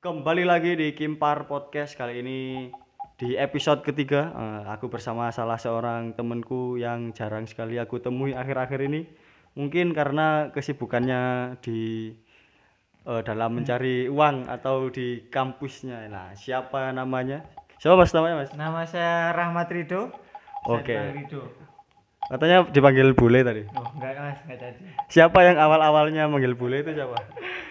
Kembali lagi di Kimpar Podcast kali ini di episode ketiga eh, aku bersama salah seorang temanku yang jarang sekali aku temui akhir-akhir ini mungkin karena kesibukannya di eh, dalam mencari uang atau di kampusnya nah siapa namanya siapa mas namanya mas Nama saya Rahmat Rido. Oke. Rido. katanya dipanggil bule tadi Oh, enggak Mas, enggak jadi. siapa yang awal-awalnya manggil bule itu siapa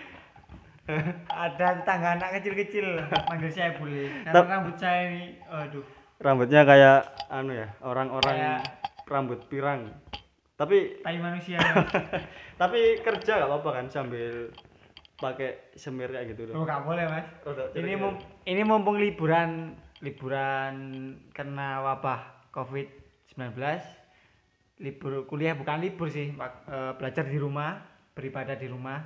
Ada tetangga anak kecil-kecil manggil saya bule. Karena rambut saya ini aduh. rambutnya kayak anu ya orang-orang Kayak- rambut pirang tapi Tai manusia. Tapi kerja gak apa-apa kan sambil pakai semir kayak gitu Oh, loh enggak boleh, Mas. Rodok Ini mum ini mumpung liburan liburan kena wabah Covid-19. Libur kuliah bukan libur sih, Pak. Eh, belajar di rumah, beribadah di rumah,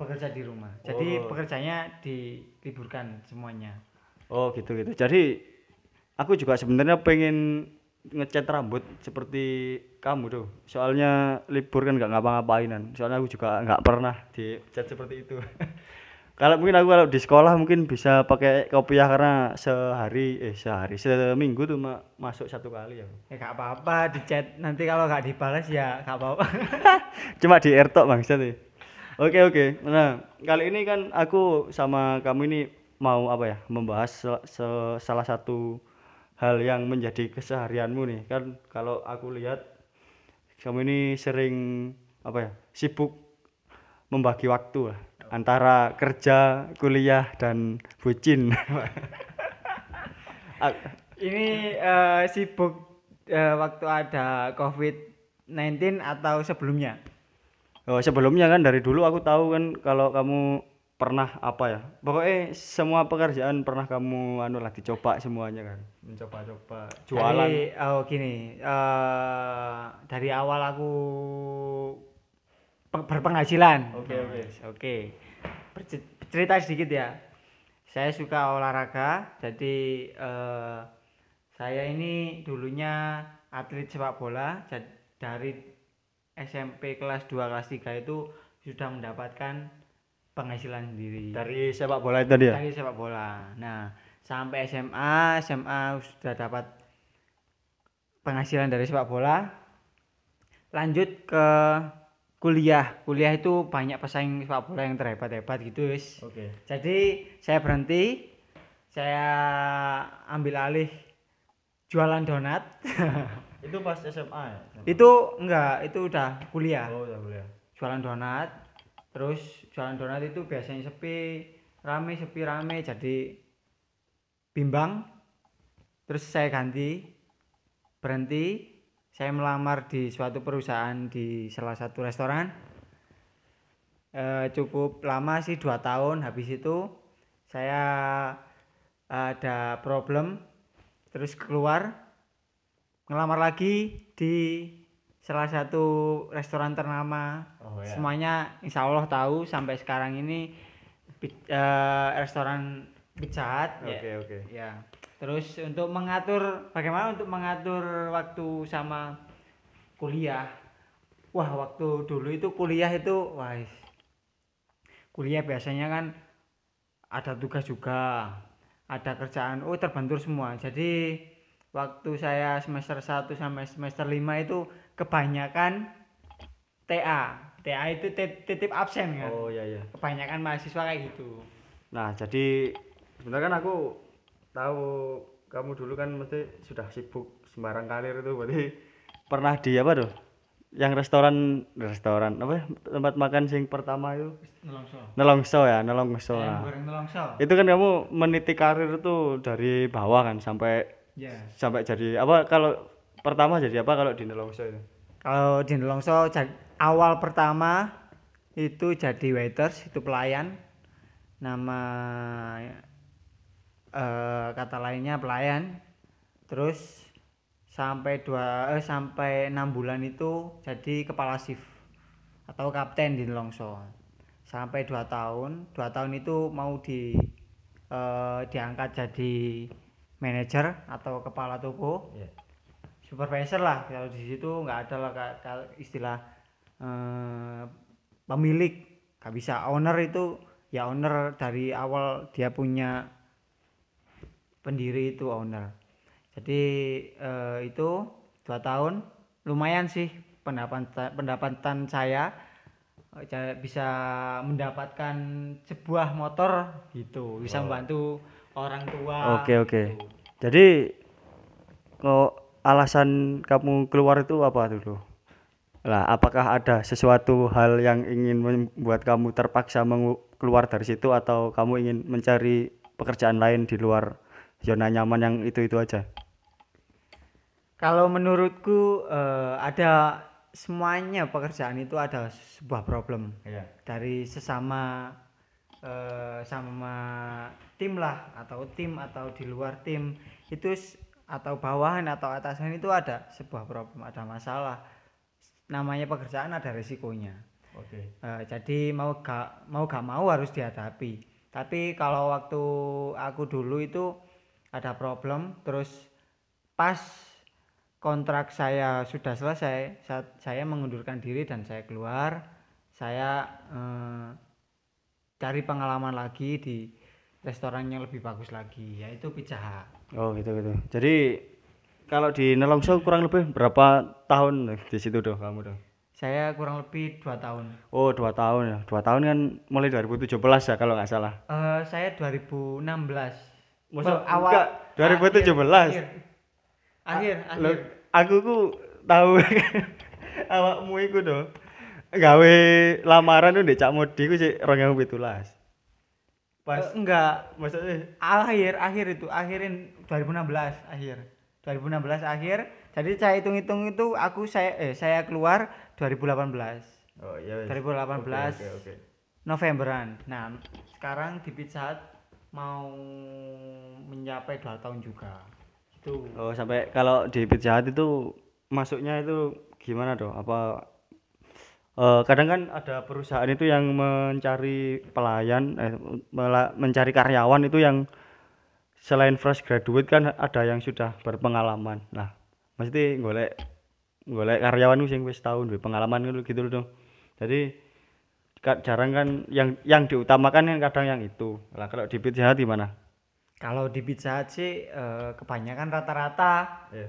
bekerja di rumah. Jadi Oh. pekerjaannya diliburkan semuanya. oh gitu gitu jadi aku juga sebenarnya pengen ngecat rambut seperti kamu tuh soalnya libur kan nggak ngapa-ngapainan soalnya aku juga nggak pernah dicat seperti itu kalau mungkin aku kalau di sekolah mungkin bisa pakai kopiah karena sehari eh sehari seminggu tuh ma- masuk satu kali ya Ya gak apa-apa di chat nanti kalau gak dibalas ya gak apa-apa. cuma di airtok bangsa tuh oke oke. Nah kali ini kan aku sama kamu ini mau apa ya membahas se- se- salah satu hal yang menjadi keseharianmu nih. Kan kalau aku lihat kamu ini sering apa ya sibuk membagi waktu lah antara kerja kuliah dan bucin. Ah, Ini eh, sibuk eh, waktu ada COVID-19 atau sebelumnya? Oh, sebelumnya kan dari dulu aku tahu kan kalau kamu pernah apa ya pokoknya semua pekerjaan pernah kamu anu lah dicoba semuanya kan mencoba-coba jualan Dari, oh gini, eh, dari awal aku pe- berpenghasilan. Oke, oke. Oke. Berce- Cerita sedikit ya. Saya suka olahraga, jadi eh, saya ini dulunya atlet sepak bola. Jad- Dari SMP kelas 2 kelas 3 itu sudah mendapatkan penghasilan sendiri dari sepak bola itu dia dari sepak bola. Nah, sampai SMA, SMA sudah dapat penghasilan dari sepak bola. Lanjut ke kuliah. Kuliah itu banyak pesaing sepak bola yang terhebat-hebat gitu, wis. oke Jadi, saya berhenti. Saya ambil alih jualan donat. itu pas SMA ya? Itu enggak, itu udah kuliah. oh ya boleh jualan donat terus jualan donat itu biasanya sepi rame sepi rame. Jadi bimbang terus saya ganti berhenti. Saya melamar di suatu perusahaan di salah satu restoran. Eh, cukup lama sih dua tahun habis itu. Saya ada problem terus keluar ngelamar lagi di salah satu restoran ternama. Oh ya semuanya insya Allah tahu sampai sekarang ini eh, restoran Pizza Hut ya. oke. Oke ya. Terus untuk mengatur bagaimana untuk mengatur waktu sama kuliah? Wah waktu dulu itu kuliah itu wah kuliah biasanya kan ada tugas juga ada kerjaan oh terbentur semua. Jadi waktu saya semester 1 sampai semester 5 itu kebanyakan TA TA itu tit- titip absen kan? Oh ya ya kebanyakan mahasiswa kayak gitu. Nah jadi sebenarnya kan aku tahu kamu dulu kan mesti sudah sibuk sembarang kalir itu berarti pernah di apa tuh? Yang restoran restoran apa ya, tempat makan sing pertama itu? Nelongso. Nelongso ya nelongso. Ayam nah. nelongso. itu kan kamu meniti karir itu dari bawah kan sampai ya. Sampai jadi apa kalau pertama jadi apa kalau di nelongso itu? Kalau di nelongso awal pertama itu jadi waiters itu pelayan. Nama eh, kata lainnya pelayan. Terus sampai dua eh, sampai enam bulan itu jadi kepala shift atau kapten di Nelongso sampai dua tahun dua tahun itu mau di eh, diangkat jadi manajer atau kepala toko Iya. supervisor lah kalau di situ nggak ada lah istilah eh, pemilik nggak bisa owner itu ya owner dari awal dia punya pendiri itu owner jadi eh, itu dua tahun lumayan sih pendapatan pendapatan saya eh, bisa mendapatkan sebuah motor gitu bisa Oh. membantu orang tua Oke, oke. gitu. Jadi kok alasan kamu keluar itu apa dulu? Lah, apakah ada sesuatu hal yang ingin membuat kamu terpaksa keluar dari situ atau kamu ingin mencari pekerjaan lain di luar zona nyaman yang itu-itu aja? Kalau menurutku eh, ada semuanya pekerjaan itu ada sebuah problem Iya. dari sesama eh, sama tim lah atau tim atau di luar tim itu atau bawahan atau atasan itu ada sebuah problem ada masalah. Namanya pekerjaan ada resikonya. Oke. Eh, jadi mau gak mau gak mau harus dihadapi. Tapi kalau waktu aku dulu itu ada problem terus pas kontrak saya sudah selesai saya mengundurkan diri dan saya keluar saya eh, cari pengalaman lagi di restoran yang lebih bagus lagi yaitu Pizza Hut Oh, gitu gitu. Jadi kalau di Nelongso kurang lebih berapa tahun di situ doh kamu doh? saya kurang lebih dua tahun Oh, dua tahun ya. Dua tahun kan mulai 2017 ya kalau nggak salah. Eh, saya 2016 Masa awal enggak, 2017? akhir akhir, akhir. Loh, aku ku tahu awakmu iku do gawe lamaran tuh Cak Modi ku sik 2017. Pas Eh, enggak maksudnya akhir akhir itu akhirin 2016 akhir 2016 akhir jadi saya hitung-hitung itu aku saya eh saya keluar 2018 Oh iya. wes. 2018 Oke, oke, oke. Novemberan nah sekarang di Pizza Hut mau mencapai dua tahun juga itu Oh, sampai kalau di Pizza Hut itu masuknya itu gimana doh? Apa eh, kadang kan ada perusahaan itu yang mencari pelayan eh, mencari karyawan itu yang selain fresh graduate kan ada yang sudah berpengalaman. Nah, mesti golek golek karyawan sing wis tahun duwe pengalaman gitu gitu loh. Jadi jarang kan yang yang diutamakan kan kadang yang itu. Lah kalau di Pizza Hut gimana? kalau di Pizza Hut sih eh, kebanyakan rata-rata Iya.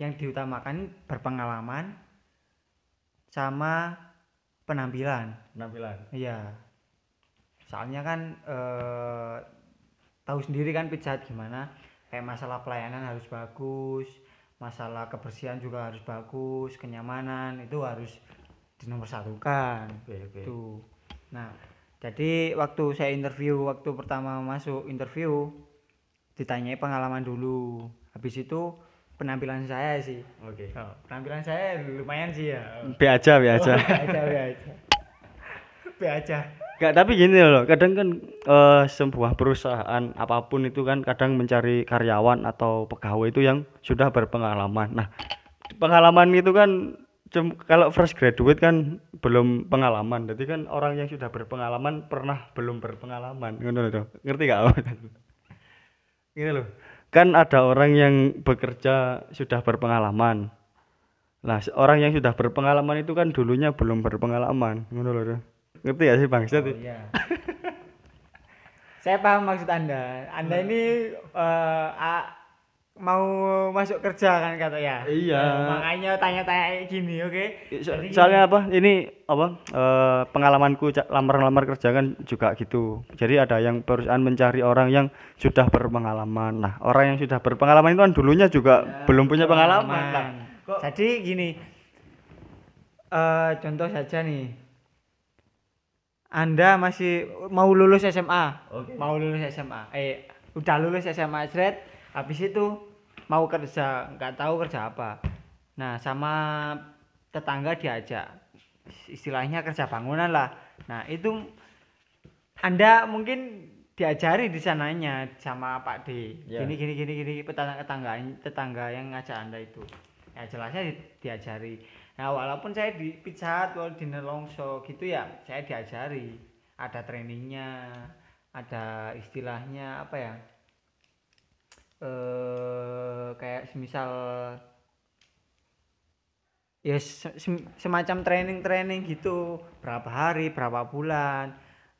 yang diutamakan berpengalaman sama penampilan Penampilan. Iya. Soalnya kan eh, tahu sendiri kan Pizza Hut gimana? Kayak masalah pelayanan harus bagus, masalah kebersihan juga harus bagus, kenyamanan itu harus dinomorsatukan. Oke, oke. Tuh. Nah, jadi waktu saya interview, waktu pertama masuk interview ditanyai pengalaman dulu. Habis itu penampilan saya sih. Oke. Oh, penampilan saya lumayan sih ya. Be aja, be aja. Oh, be aja, be aja. Be aja. Enggak, tapi gini loh, kadang kan eh, sebuah perusahaan apa pun itu kan kadang mencari karyawan atau pegawai itu yang sudah berpengalaman. Nah, pengalaman itu kan cum- kalau fresh graduate kan belum pengalaman. Jadi kan orang yang sudah berpengalaman pernah belum berpengalaman. Ngerti gak? Gini loh. Kan ada orang yang bekerja sudah berpengalaman. Nah, orang yang sudah berpengalaman itu kan dulunya belum berpengalaman. Loh. Ngerti ya sih Bang? Oh, iya. Saya paham maksud Anda. Anda ini eh, a- mau masuk kerja kan kata ya. Iya. Eh, makanya tanya-tanya gini, oke? So- Jadi soalnya apa ini apa eh, pengalamanku lamar-lamar kerja kan juga gitu jadi ada yang perusahaan mencari orang yang sudah berpengalaman nah orang yang sudah berpengalaman itu kan dulunya juga belum punya pengalaman nah, kok- Jadi gini. eh contoh saja nih. Anda masih mau lulus SMA. Oke. Mau lulus SMA. Eh, udah lulus SMA Jret, habis itu mau kerja, nggak tahu kerja apa. Nah, sama tetangga diajak. Istilahnya kerja bangunan lah. Nah, itu Anda mungkin diajari di sananya sama Pak D. Ya. Gini gini gini gini tetangga tetangga tetangga yang ngajak Anda itu. Ya jelasnya di- diajari. Nah, walaupun saya di Pizza Hut atau di Nelongso gitu ya, saya diajari. Ada trainingnya, ada istilahnya apa ya? Eh kayak semisal ya se- sem- semacam training-training gitu. Berapa hari berapa bulan.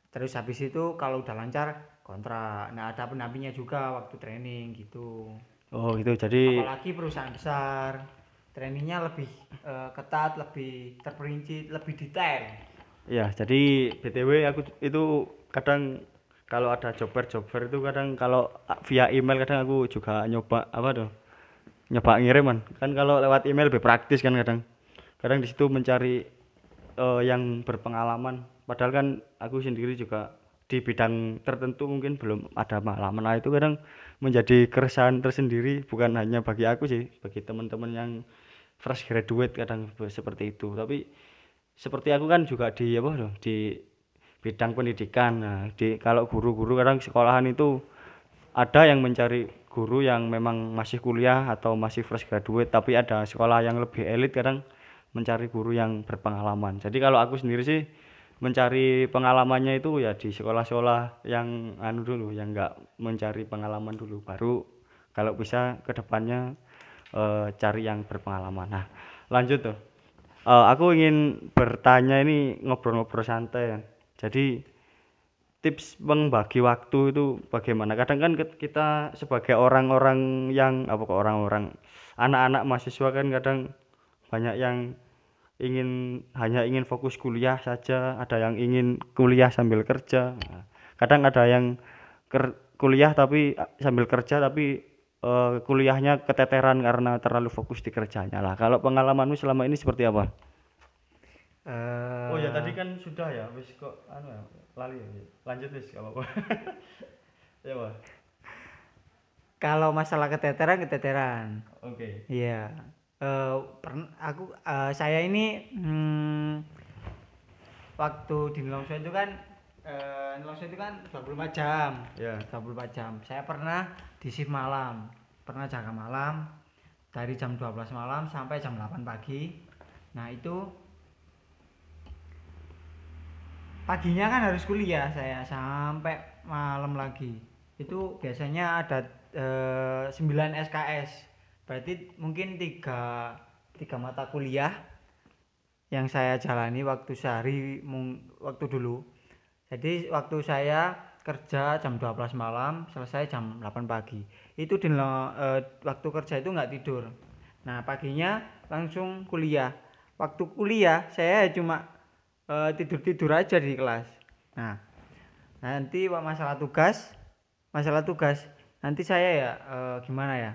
Terus habis itu kalau udah lancar kontrak. Nah ada pendampingnya juga waktu training gitu. Oh, gitu. Jadi apalagi perusahaan besar. Trainingnya lebih eh, ketat lebih terperinci lebih detail. Ya, jadi BTW aku itu kadang kalau ada job fair job fair itu kadang kalau via email kadang aku juga nyoba apa tuh? Nyoba ngiriman. Kan kalau lewat email lebih praktis kan kadang. Kadang di situ mencari eh, yang berpengalaman. Padahal kan aku sendiri juga di bidang tertentu mungkin belum ada pengalaman. Nah, itu kadang menjadi keresahan tersendiri bukan hanya bagi aku sih, bagi teman-teman yang fresh graduate kadang seperti itu. Tapi seperti aku kan juga di apa tuh, di bidang pendidikan. Nah, di kalau guru-guru kadang sekolahan itu ada yang mencari guru yang memang masih kuliah atau masih fresh graduate, tapi ada sekolah yang lebih elit kadang mencari guru yang berpengalaman. Jadi kalau aku sendiri sih mencari pengalamannya itu ya di sekolah-sekolah yang anu dulu, yang enggak mencari pengalaman dulu, baru kalau bisa ke depannya eh, cari yang berpengalaman. Nah, lanjut tuh. Eh, aku ingin bertanya ini ngobrol-ngobrol santai. Jadi tips membagi waktu itu bagaimana? Kadang kan kita sebagai orang-orang yang apa kok orang-orang anak-anak mahasiswa kan kadang banyak yang ingin hanya ingin fokus kuliah saja, ada yang ingin kuliah sambil kerja. Nah, kadang ada yang ker- kuliah tapi sambil kerja tapi eh, kuliahnya keteteran karena terlalu fokus di kerjanya lah. Kalau pengalamanmu selama ini seperti apa? Eh, Oh ya tadi kan sudah ya, wis kok anu ya, lali ya. Lanjut wis apa-apa. ya, Pak. kalau masalah keteteran keteteran Oke. iya Eh, pern- aku eh, saya ini hmm, waktu di Nelongso itu kan eh, Nelongso itu kan 24 jam Ya. 24 jam saya pernah di shift malam pernah jaga malam dari jam 12 malam sampai jam 8 pagi nah itu paginya kan harus kuliah saya sampai malam lagi. Itu biasanya ada eh, 9 SKS berarti mungkin tiga tiga mata kuliah yang saya jalani waktu sehari waktu dulu. Jadi waktu saya kerja jam 12 malam selesai jam 8 pagi. Itu di eh, waktu kerja itu nggak tidur. Nah paginya langsung kuliah. Waktu kuliah saya cuma tidur tidur aja di kelas. Nah nanti masalah tugas masalah tugas. Nanti saya ya eh, gimana ya?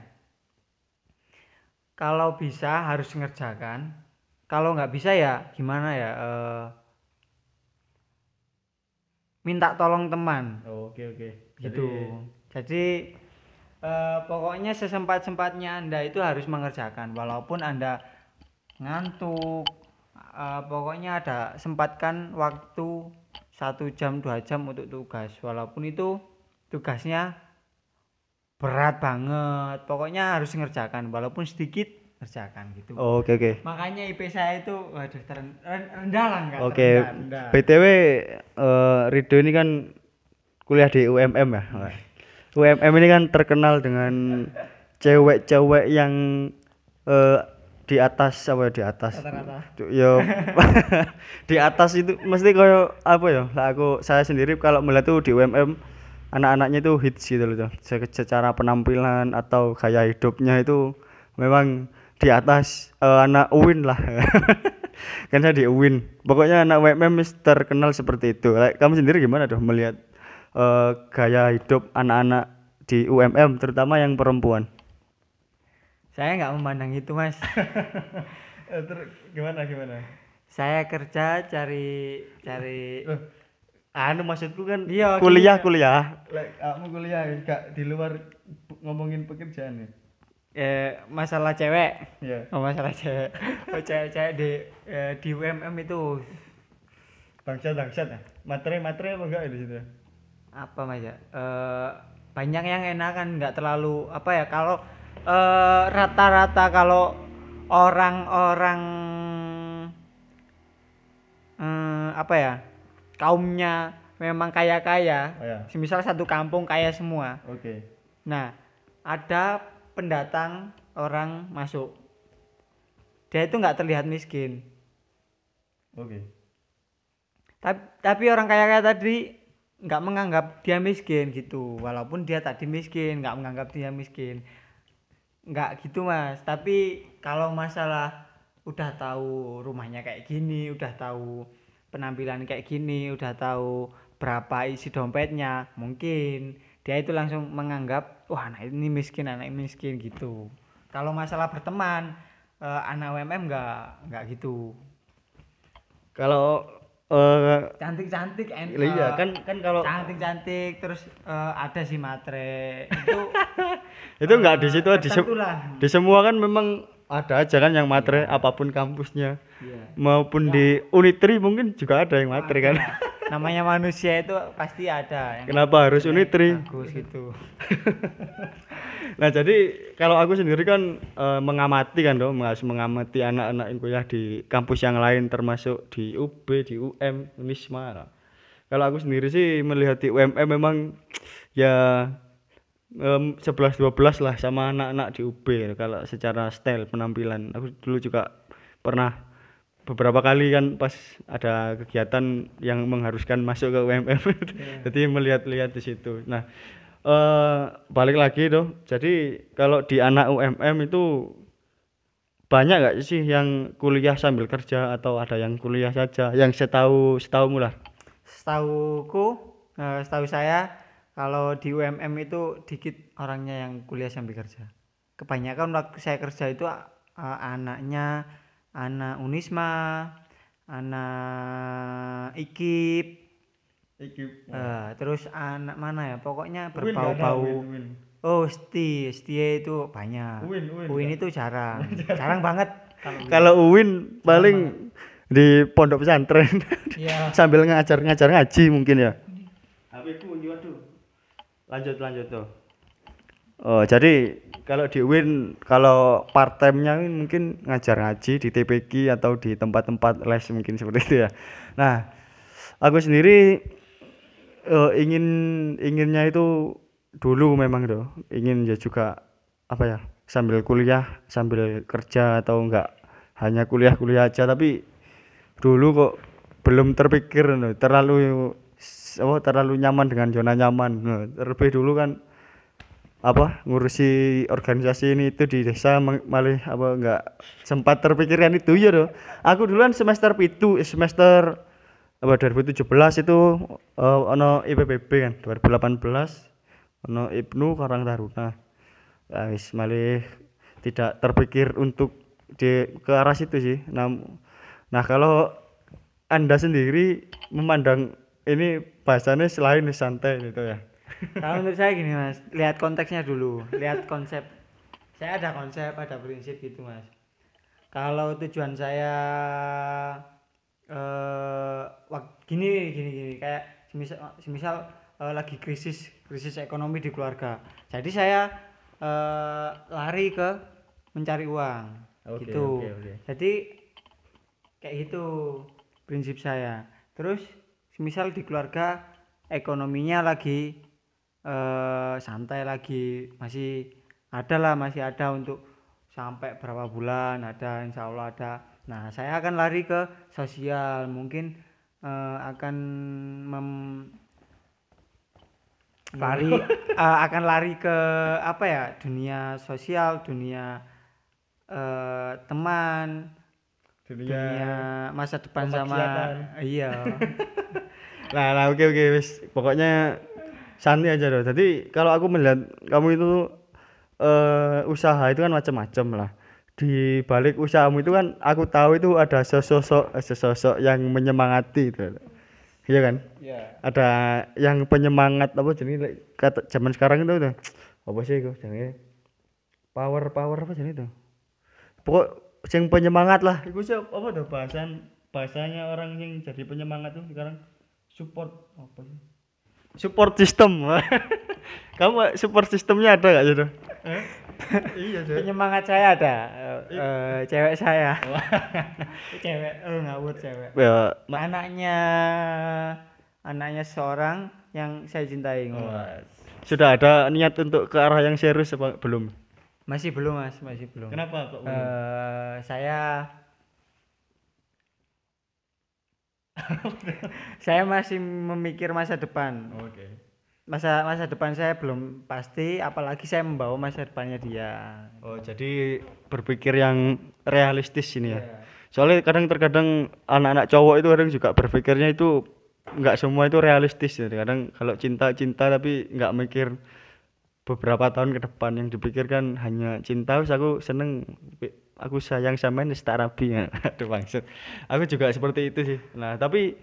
Kalau bisa harus ngerjakan. Kalau nggak bisa ya gimana ya eh, minta tolong teman. Oh, oke oke. gitu. Jadi eh, pokoknya sesempat sempatnya anda itu harus mengerjakan. Walaupun anda ngantuk eh, pokoknya ada sempatkan waktu satu jam dua jam untuk tugas walaupun itu tugasnya berat banget pokoknya harus ngerjakan walaupun sedikit ngerjakan gitu Oh, oke oke. makanya IP saya itu waduh teren- rendah lah enggak Oke, rendah. BTW eh, Rido ini kan kuliah di UMM ya. UMM ini kan terkenal dengan cewek-cewek yang eh, di atas apa ya di atas. Rata-rata. Yo di atas itu mesti koyo apa ya? Lah aku saya sendiri kalau melihat tuh di UMM anak-anaknya itu hits gitu loh. Secara penampilan atau gaya hidupnya itu memang di atas eh, anak UIN lah. kan saya di UIN. Pokoknya anak UMM is terkenal seperti itu. Like, kamu sendiri gimana tuh melihat eh, gaya hidup anak-anak di UMM terutama yang perempuan? Saya nggak memandang itu mas. Gimana gimana? saya kerja cari cari anu maksudku kan Iya, kuliah kuliah. Lek kamu kuliah gak di luar ngomongin pekerjaan ya? Eh, masalah cewek. Iya. Oh, masalah cewek. Oh, cewek-cewek di eh, di UMM itu. Bangsat bangsat. Ya materi materi apa enggak di situ? Apa mas ya? Eh, banyak yang enak kan nggak terlalu apa ya kalau eh, rata-rata kalau orang-orang eh, apa ya kaumnya memang kaya-kaya oh ya semisal satu kampung kaya semua. Oke. Nah, ada pendatang orang masuk. Dia itu nggak terlihat miskin. oke. Tapi, tapi orang kaya-kaya tadi nggak menganggap dia miskin gitu. Walaupun dia tadi miskin nggak menganggap dia miskin nggak gitu mas. Tapi kalau masalah udah tahu rumahnya kayak gini udah tahu penampilan kayak gini udah tahu berapa isi dompetnya mungkin dia itu langsung menganggap wah anak ini miskin anak ini miskin gitu. Kalau masalah berteman eh, anak UMM nggak nggak gitu. Kalau eh cantik-cantik and iya kan kan kalau cantik-cantik terus eh, ada si matre itu itu enggak di situ eh, di, se- lah. di semua kan memang ada aja kan yang matre apa pun kampusnya Iya. maupun di Unitri mungkin juga ada yang matre kan. Namanya manusia itu pasti ada yang Kenapa harus Unitri? bagus gitu Nah jadi kalau aku sendiri kan eh, mengamati kan dong, harus mengamati anak-anak yang kuliah di kampus yang lain termasuk di UB, di UM, Unisma. lah. Kalau aku sendiri sih melihat di UMM memang ya em, 11-12 lah sama anak-anak di UB kalau secara style penampilan. Aku dulu juga pernah beberapa kali kan pas ada kegiatan yang mengharuskan masuk ke UMM. Jadi melihat-lihat di situ. Nah, eh balik lagi tuh. Jadi kalau di anak UMM itu banyak nggak sih yang kuliah sambil kerja atau ada yang kuliah saja? Yang setahu setahu lah. Setahuku, eh, setahu saya kalau di UMM itu dikit orangnya yang kuliah sambil kerja. Kebanyakan waktu saya kerja itu eh, anaknya anak Unisma, anak IKIP, eh, terus anak mana ya? Pokoknya berbau-bau. Oh, STI, STI itu banyak. Uin, Uin, UIN itu jarang, jarang banget. Kalau UIN paling di pondok pesantren Iya. sambil ngajar ngajar ngaji mungkin ya. HP ku waduh. Lanjut lanjut tuh. Oh, jadi kalau di UIN kalau part time-nya mungkin ngajar ngaji di TPQ atau di tempat-tempat les mungkin seperti itu ya. Nah, aku sendiri eh, ingin inginnya itu dulu memang tuh ingin ya juga apa ya sambil kuliah sambil kerja atau enggak hanya kuliah-kuliah aja. Tapi dulu kok belum terpikir terlalu oh, terlalu nyaman dengan zona nyaman terlebih dulu kan apa ngurusi organisasi ini itu di desa malah apa enggak sempat terpikirkan itu ya doh aku duluan semester pitu semester apa 2017 itu eh, ono IPPB kan 2018 ono Ibnu Karang Taruna. Nah, wis malih tidak terpikir untuk di ke arah situ sih. Nah, nah kalau anda sendiri memandang ini bahasanya selain santai gitu ya Kalau menurut saya gini mas, lihat konteksnya dulu, lihat konsep. Saya ada konsep, ada prinsip gitu mas. Kalau tujuan saya eh wak- gini gini gini kayak semisal, semisal eh, lagi krisis krisis ekonomi di keluarga. Jadi saya eh, lari ke mencari uang Oke, gitu. oke, oke. Jadi kayak gitu prinsip saya. Terus semisal di keluarga ekonominya lagi eh santai lagi. Masih ada lah masih ada untuk sampai berapa bulan ada insya Allah ada. Nah saya akan lari ke sosial. Mungkin eh, akan mem lari eh, akan lari ke apa ya dunia sosial dunia eh, teman dunia masa depan sama iya. Nah, nah oke oke wis. Pokoknya santai aja loh. Jadi kalau aku melihat kamu itu eh usaha itu kan macam-macam lah. Di balik usahamu itu kan aku tahu itu ada sosok eh, sosok yang menyemangati itu. Iya kan? Iya. Ada yang penyemangat apa jenis kata zaman sekarang itu tuh. Apa sih itu jenenge? Power power apa jenis itu? Pokok yang penyemangat lah. Iku sih apa tuh bahasan bahasanya orang yang jadi penyemangat tuh sekarang support apa sih? Support system. Kamu support sistemnya ada gak gitu? iya sih. penyemangat saya ada eh, eh, cewek saya cewek oh ngawur cewek Ya, anaknya anaknya seorang yang saya cintai Wah, sudah ada niat untuk ke arah yang serius apa belum? masih belum mas masih belum Kenapa kok belum? Eh, saya saya masih memikir masa depan. Oke. Masa masa depan saya belum pasti, apalagi saya membawa masa depannya dia. Oh, jadi berpikir yang realistis ini ya. Iya. Soalnya kadang terkadang anak-anak cowok itu kadang juga berpikirnya itu nggak semua itu realistis ya. Kadang kalau cinta-cinta tapi nggak mikir beberapa tahun ke depan yang dipikirkan hanya cinta wis aku seneng aku sayang sama wis tak rabi ya. Aduh maksud. Aku juga seperti itu sih. Nah, tapi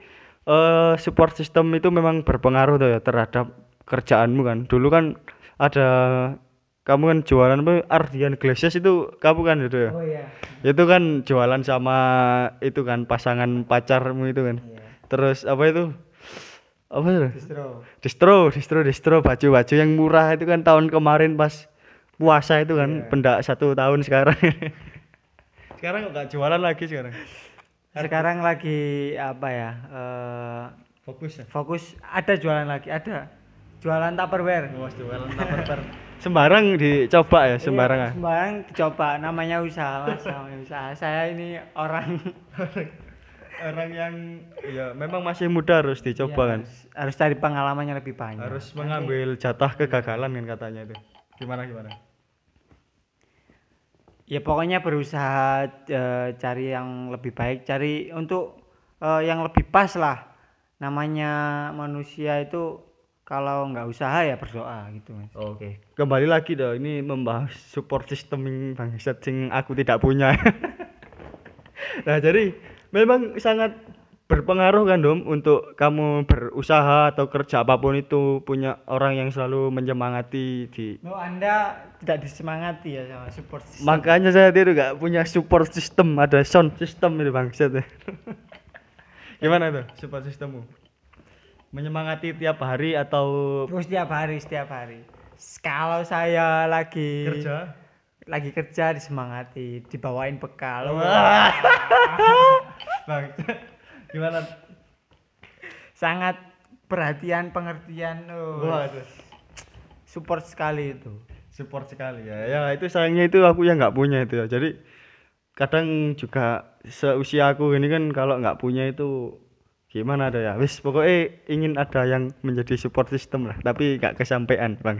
eh support system itu memang berpengaruh tuh ya terhadap kerjaanmu kan. Dulu kan ada kamu kan jualan apa Ardian Glasses itu kamu kan itu ya. Oh iya. Itu kan jualan sama itu kan pasangan pacarmu itu kan. Iya. Terus apa itu? Apa itu? Distro. Distro, distro, distro, baju-baju yang murah itu kan tahun kemarin pas puasa itu kan, Iya. pendak satu tahun sekarang. sekarang nggak jualan lagi sekarang. Sekarang lagi apa ya? eh, Fokus ya. fokus ada jualan lagi, ada. Jualan Tupperware. Mas jualan tupperware. Sembarang dicoba ya, sembarang Iya, sembarang dicoba namanya usaha mas namanya usaha saya ini orang Orang yang ya memang masih muda harus dicoba Iya, kan. harus, harus cari pengalamannya lebih banyak Harus mengambil jatah kegagalan kan katanya itu. Gimana gimana? Ya pokoknya berusaha eh, cari yang lebih baik cari untuk eh, yang lebih pas lah namanya manusia itu kalau nggak usaha ya berdoa gitu mas Oke, kembali lagi dong. Ini membahas support system bangsat sing aku tidak punya. nah, jadi memang sangat berpengaruh kan Dom untuk kamu berusaha atau kerja apa pun itu punya orang yang selalu menyemangati di Oh, anda tidak disemangati ya sama support system. makanya saya itu gak punya support system ada sound system itu bangsat gimana tuh support systemmu menyemangati tiap hari atau Terus setiap hari, setiap hari. Kalau saya lagi kerja lagi kerja disemangati, dibawain bekal. Wah. bangsat gimana Sangat perhatian, pengertian. Oh, Waduh. support sekali itu. support sekali ya ya itu sayangnya itu aku yang nggak punya itu ya jadi kadang juga seusia aku ini kan kalau nggak punya itu gimana ada ya wis pokoknya ingin ada yang menjadi support system lah tapi nggak kesampaian bang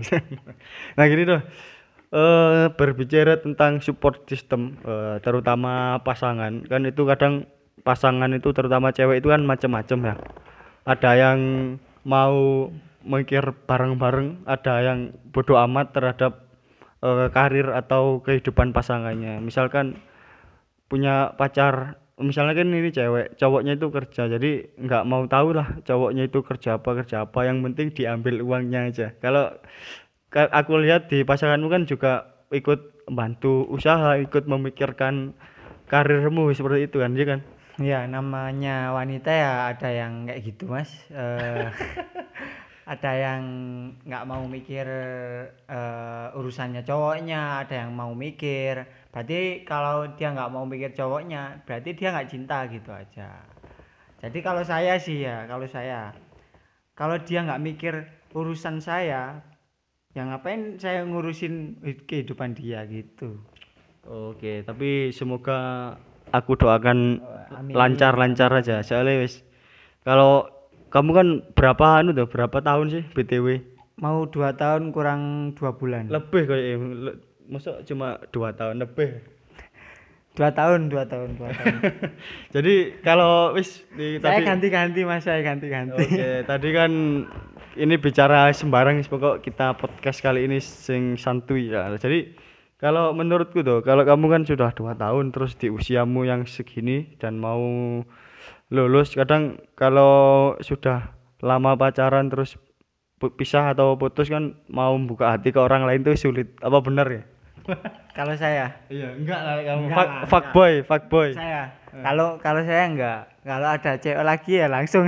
nah gini tuh eh berbicara tentang support system eh, terutama pasangan kan itu kadang pasangan itu terutama cewek itu kan macam-macam ya. Ada yang mau mikir bareng-bareng ada yang bodoh amat terhadap eh, karir atau kehidupan pasangannya. Misalkan punya pacar misalnya kan ini cewek cowoknya itu kerja jadi nggak mau tahu lah cowoknya itu kerja apa kerja apa yang penting diambil uangnya aja. Kalau ka- aku lihat di pasanganmu kan juga ikut bantu usaha ikut memikirkan karirmu seperti itu kan iya kan Ya namanya wanita ya ada yang kayak gitu mas. Eh, ada yang nggak mau mikir eh, urusannya cowoknya, ada yang mau mikir. Berarti kalau dia nggak mau mikir cowoknya, berarti dia nggak cinta gitu aja. Jadi kalau saya sih ya, kalau saya, kalau dia nggak mikir urusan saya, yang ngapain saya ngurusin kehidupan dia gitu. Oke, tapi semoga aku doakan Amin. lancar-lancar aja. Soalnya wis kalau kamu kan berapa anu tuh, berapa tahun sih BTW? Mau dua tahun kurang dua bulan. Lebih kayak le- masa cuma dua tahun lebih. dua tahun dua tahun dua tahun Jadi kalau wis di saya tadi ganti-ganti mas saya ganti-ganti Oke, tadi kan ini bicara sembarang pokok kita podcast kali ini sing santuy ya. Jadi kalau menurutku tuh, kalau kamu kan sudah dua tahun terus di usiamu yang segini dan mau lulus, kadang kalau sudah lama pacaran terus pisah atau putus kan mau buka hati ke orang lain tuh sulit. Apa benar ya? kalau saya Iya, enggak lah kamu Enggak fuck, lah, fuck boy, fuck boy. saya kalau kalau saya enggak kalau ada cewek lagi ya langsung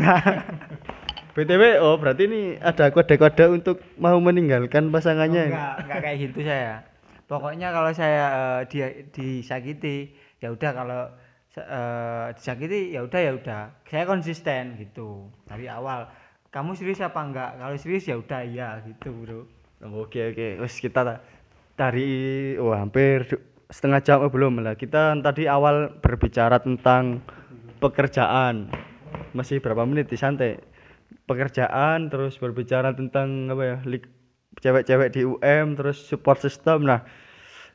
BTW, oh berarti ini ada kode-kode untuk mau meninggalkan pasangannya. enggak enggak kayak gitu saya pokoknya kalau saya eh, dia disakiti ya udah kalau eh, disakiti ya udah ya udah. Saya konsisten gitu dari awal. Kamu serius apa enggak? Kalau serius ya udah iya gitu bro. Oke oke, wes kita ta- dari oh hampir setengah jam oh, belum lah. Kita tadi awal berbicara tentang pekerjaan. masih berapa menit? Di santai pekerjaan terus berbicara tentang apa ya cewek-cewek di UM terus support system nah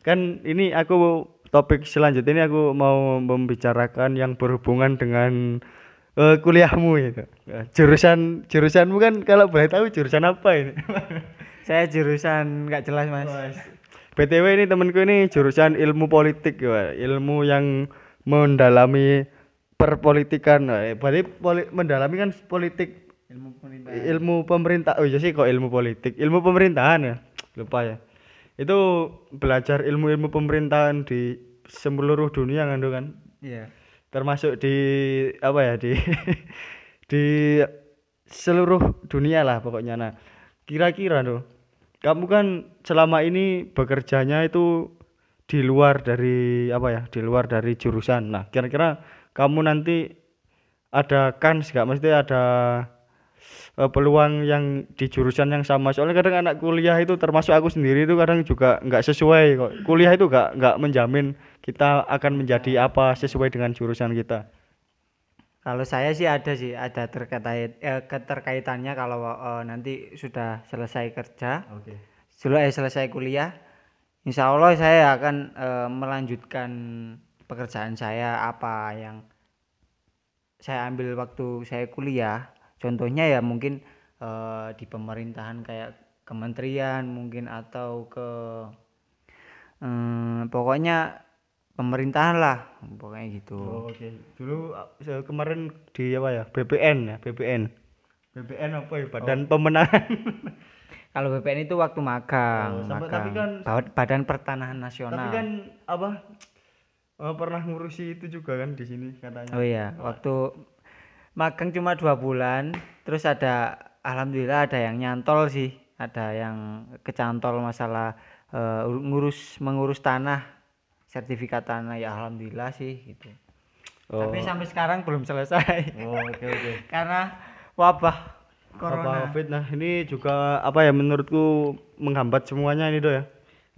kan ini aku topik selanjutnya ini aku mau membicarakan yang berhubungan dengan eh, kuliahmu itu Eh, jurusan jurusanmu kan kalau boleh tahu jurusan apa ini Saya jurusan nggak jelas mas. BTW ini temanku ini jurusan ilmu politik ya, ilmu yang mendalami perpolitikan. Wah, Berarti poli- mendalami kan politik Ilmu pemerintah. ilmu pemerintah. Oh iya sih kok ilmu politik, ilmu pemerintahan ya. Lupa ya. Itu belajar ilmu-ilmu pemerintahan di seluruh dunia kan kan. Iya. Termasuk di apa ya di di seluruh dunia lah pokoknya. Nah, kira-kira tuh kamu kan selama ini bekerjanya itu di luar dari apa ya? Di luar dari jurusan. Nah, kira-kira kamu nanti ada kans gak mesti ada eh, peluang yang di jurusan yang sama. Soalnya kadang anak kuliah itu termasuk aku sendiri itu kadang juga nggak sesuai kok. Kuliah itu nggak nggak menjamin kita akan menjadi apa sesuai dengan jurusan kita. Kalau saya sih ada sih, ada terkait eh, keterkaitannya kalau eh, nanti sudah selesai kerja, oke. Sudah eh, selesai kuliah, insya Allah saya akan eh, melanjutkan pekerjaan saya apa yang saya ambil waktu saya kuliah. Contohnya ya mungkin eh, di pemerintahan kayak kementerian mungkin atau ke eh, pokoknya pemerintahan lah, pokoknya gitu. Oh, oke. Dulu uh, se- kemarin di apa ya? BPN ya BPN BPN apa ya? Badan Pemenangan. Kalau BPN itu waktu Oh, magang, sampai- magang. tapi kan- Badan Pertanahan tapi Nasional. kan apa eh, pernah ngurusi itu juga kan di sini katanya. Oh iya, waktu magang cuma dua bulan, terus ada alhamdulillah ada yang nyantol sih, ada yang kecantol masalah ur- ngurus mengurus tanah, sertifikat tanah ya alhamdulillah sih gitu. Oh. Tapi sampai sekarang belum selesai oh oke oke karena wabah corona. COVID nah ini juga apa ya menurutku menghambat semuanya ini do ya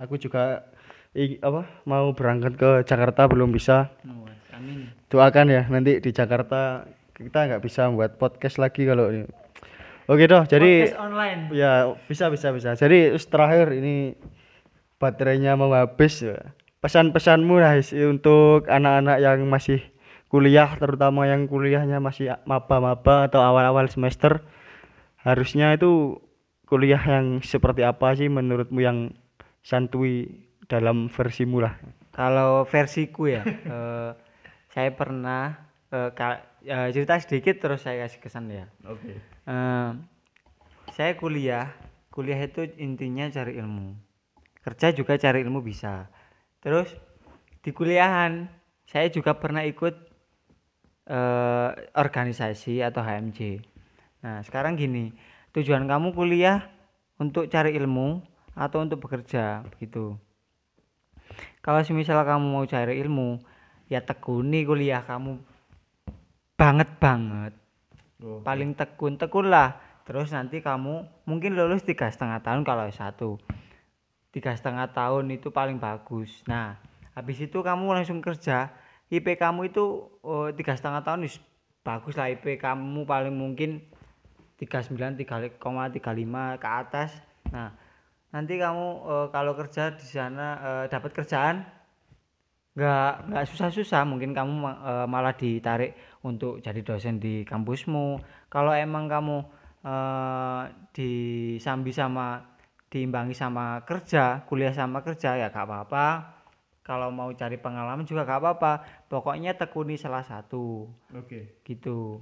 aku juga i- apa mau berangkat ke Jakarta belum bisa Oh, Amin. doakan ya nanti di Jakarta kita nggak bisa buat podcast lagi kalau ini oke doh jadi Podcast online. ya bisa bisa bisa jadi terakhir ini baterainya mau habis ya. pesan-pesanmu lah Is, untuk anak-anak yang masih kuliah terutama yang kuliahnya masih maba-maba atau awal-awal semester harusnya itu kuliah yang seperti apa sih menurutmu yang santuy dalam versimu lah Kalau versiku ya, eh, saya pernah eh, eh, cerita sedikit terus saya kasih kesan ya. oke Eh, saya kuliah, kuliah itu intinya cari ilmu. Kerja juga cari ilmu bisa. Terus di kuliahan saya juga pernah ikut eh, organisasi atau HMJ. Nah, sekarang gini, tujuan kamu kuliah untuk cari ilmu atau untuk bekerja gitu. Kalau semisal kamu mau cari ilmu, ya tekuni kuliah kamu banget banget. Paling tekun tekun lah. Terus nanti kamu mungkin lulus tiga setengah tahun kalau satu. Tiga setengah tahun itu paling bagus. Nah habis itu kamu langsung kerja. IP kamu itu oh, tiga setengah tahun is bagus lah IP kamu paling mungkin 39 3,35 ke atas. Nah nanti kamu eh, kalau kerja di sana eh, dapat kerjaan nggak nggak susah-susah. Mungkin kamu eh, malah ditarik untuk jadi dosen di kampusmu. Kalau emang kamu eh, disambi sama diimbangi sama kerja kuliah sama kerja ya gak apa-apa. Kalau mau cari pengalaman juga gak apa-apa. Pokoknya tekuni salah satu. Oke. Gitu.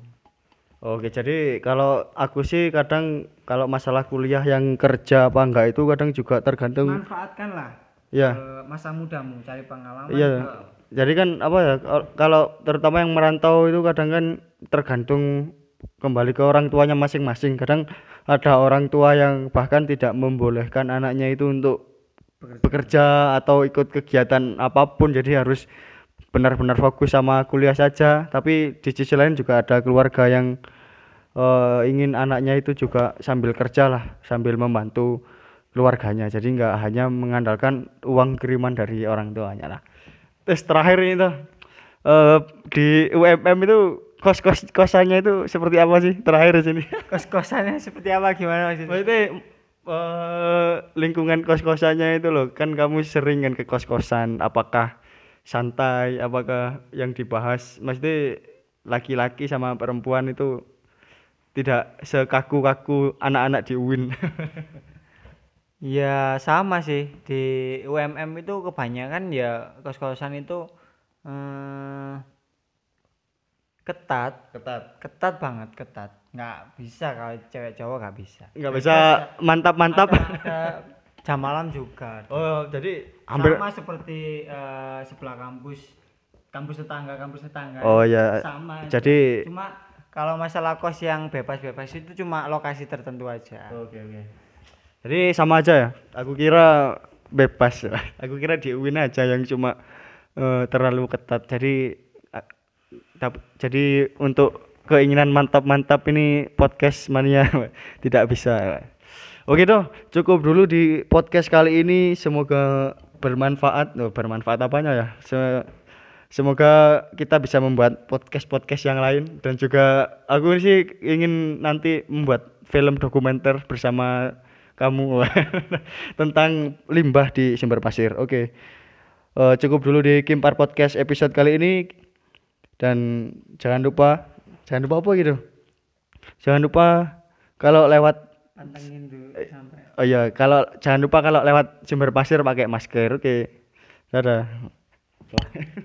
Oke, jadi kalau aku sih kadang kalau masalah kuliah yang kerja apa enggak itu kadang juga tergantung manfaatkanlah. ya. Eh, masa mudamu cari pengalaman Iya. juga. Jadi kan apa ya kal- kalau terutama yang merantau itu kadang kan tergantung kembali ke orang tuanya masing-masing. Kadang ada orang tua yang bahkan tidak membolehkan anaknya itu untuk bekerja atau ikut kegiatan apa pun jadi harus benar-benar fokus sama kuliah saja. Tapi di sisi lain juga ada keluarga yang eh, ingin anaknya itu juga sambil kerja lah, sambil membantu keluarganya. Jadi nggak hanya mengandalkan uang kiriman dari orang tuanya lah. Terus terakhir ini tuh eh, di UMM itu kos kos kosannya itu seperti apa sih? Terakhir di sini. Kos-kosannya seperti apa? Gimana maksudnya? maksudnya eh, lingkungan kos kosannya itu loh. Kan kamu sering kan ke kos kosan apakah santai? Apakah yang dibahas? Maksudnya laki-laki sama perempuan itu tidak sekaku-kaku anak-anak di UIN Ya sama sih di UMM itu kebanyakan ya kos-kosan itu eh, ketat, ketat ketat banget ketat. Nggak bisa kalau cewek cowok nggak bisa. nggak bisa mantap-mantap Ada, ada jam malam juga. oh jadi hampir Sama seperti eh, sebelah kampus, kampus tetangga, kampus tetangga. Oh, ya. Sama. jadi Cuma kalau masalah kos yang bebas-bebas itu cuma lokasi tertentu aja. Oke oke. Jadi sama aja ya. Aku kira bebas. Aku kira di UIN aja yang cuma eh, terlalu ketat. Jadi tap- jadi untuk keinginan mantap-mantap ini podcast mania tidak bisa. Oke toh, cukup dulu di podcast kali ini. Semoga bermanfaat. Oh, bermanfaat apanya ya? Se- Semoga kita bisa membuat podcast-podcast yang lain dan juga aku sih ingin nanti membuat film dokumenter bersama kamu tentang limbah di sumber pasir. Oke. Eh, cukup dulu di Kimpar Podcast episode kali ini dan jangan lupa jangan lupa apa gitu. Jangan lupa kalau lewat Pantengin dulu Eh, sampai. oh iya, kalau jangan lupa kalau lewat sumber pasir pakai masker. Oke. Dadah.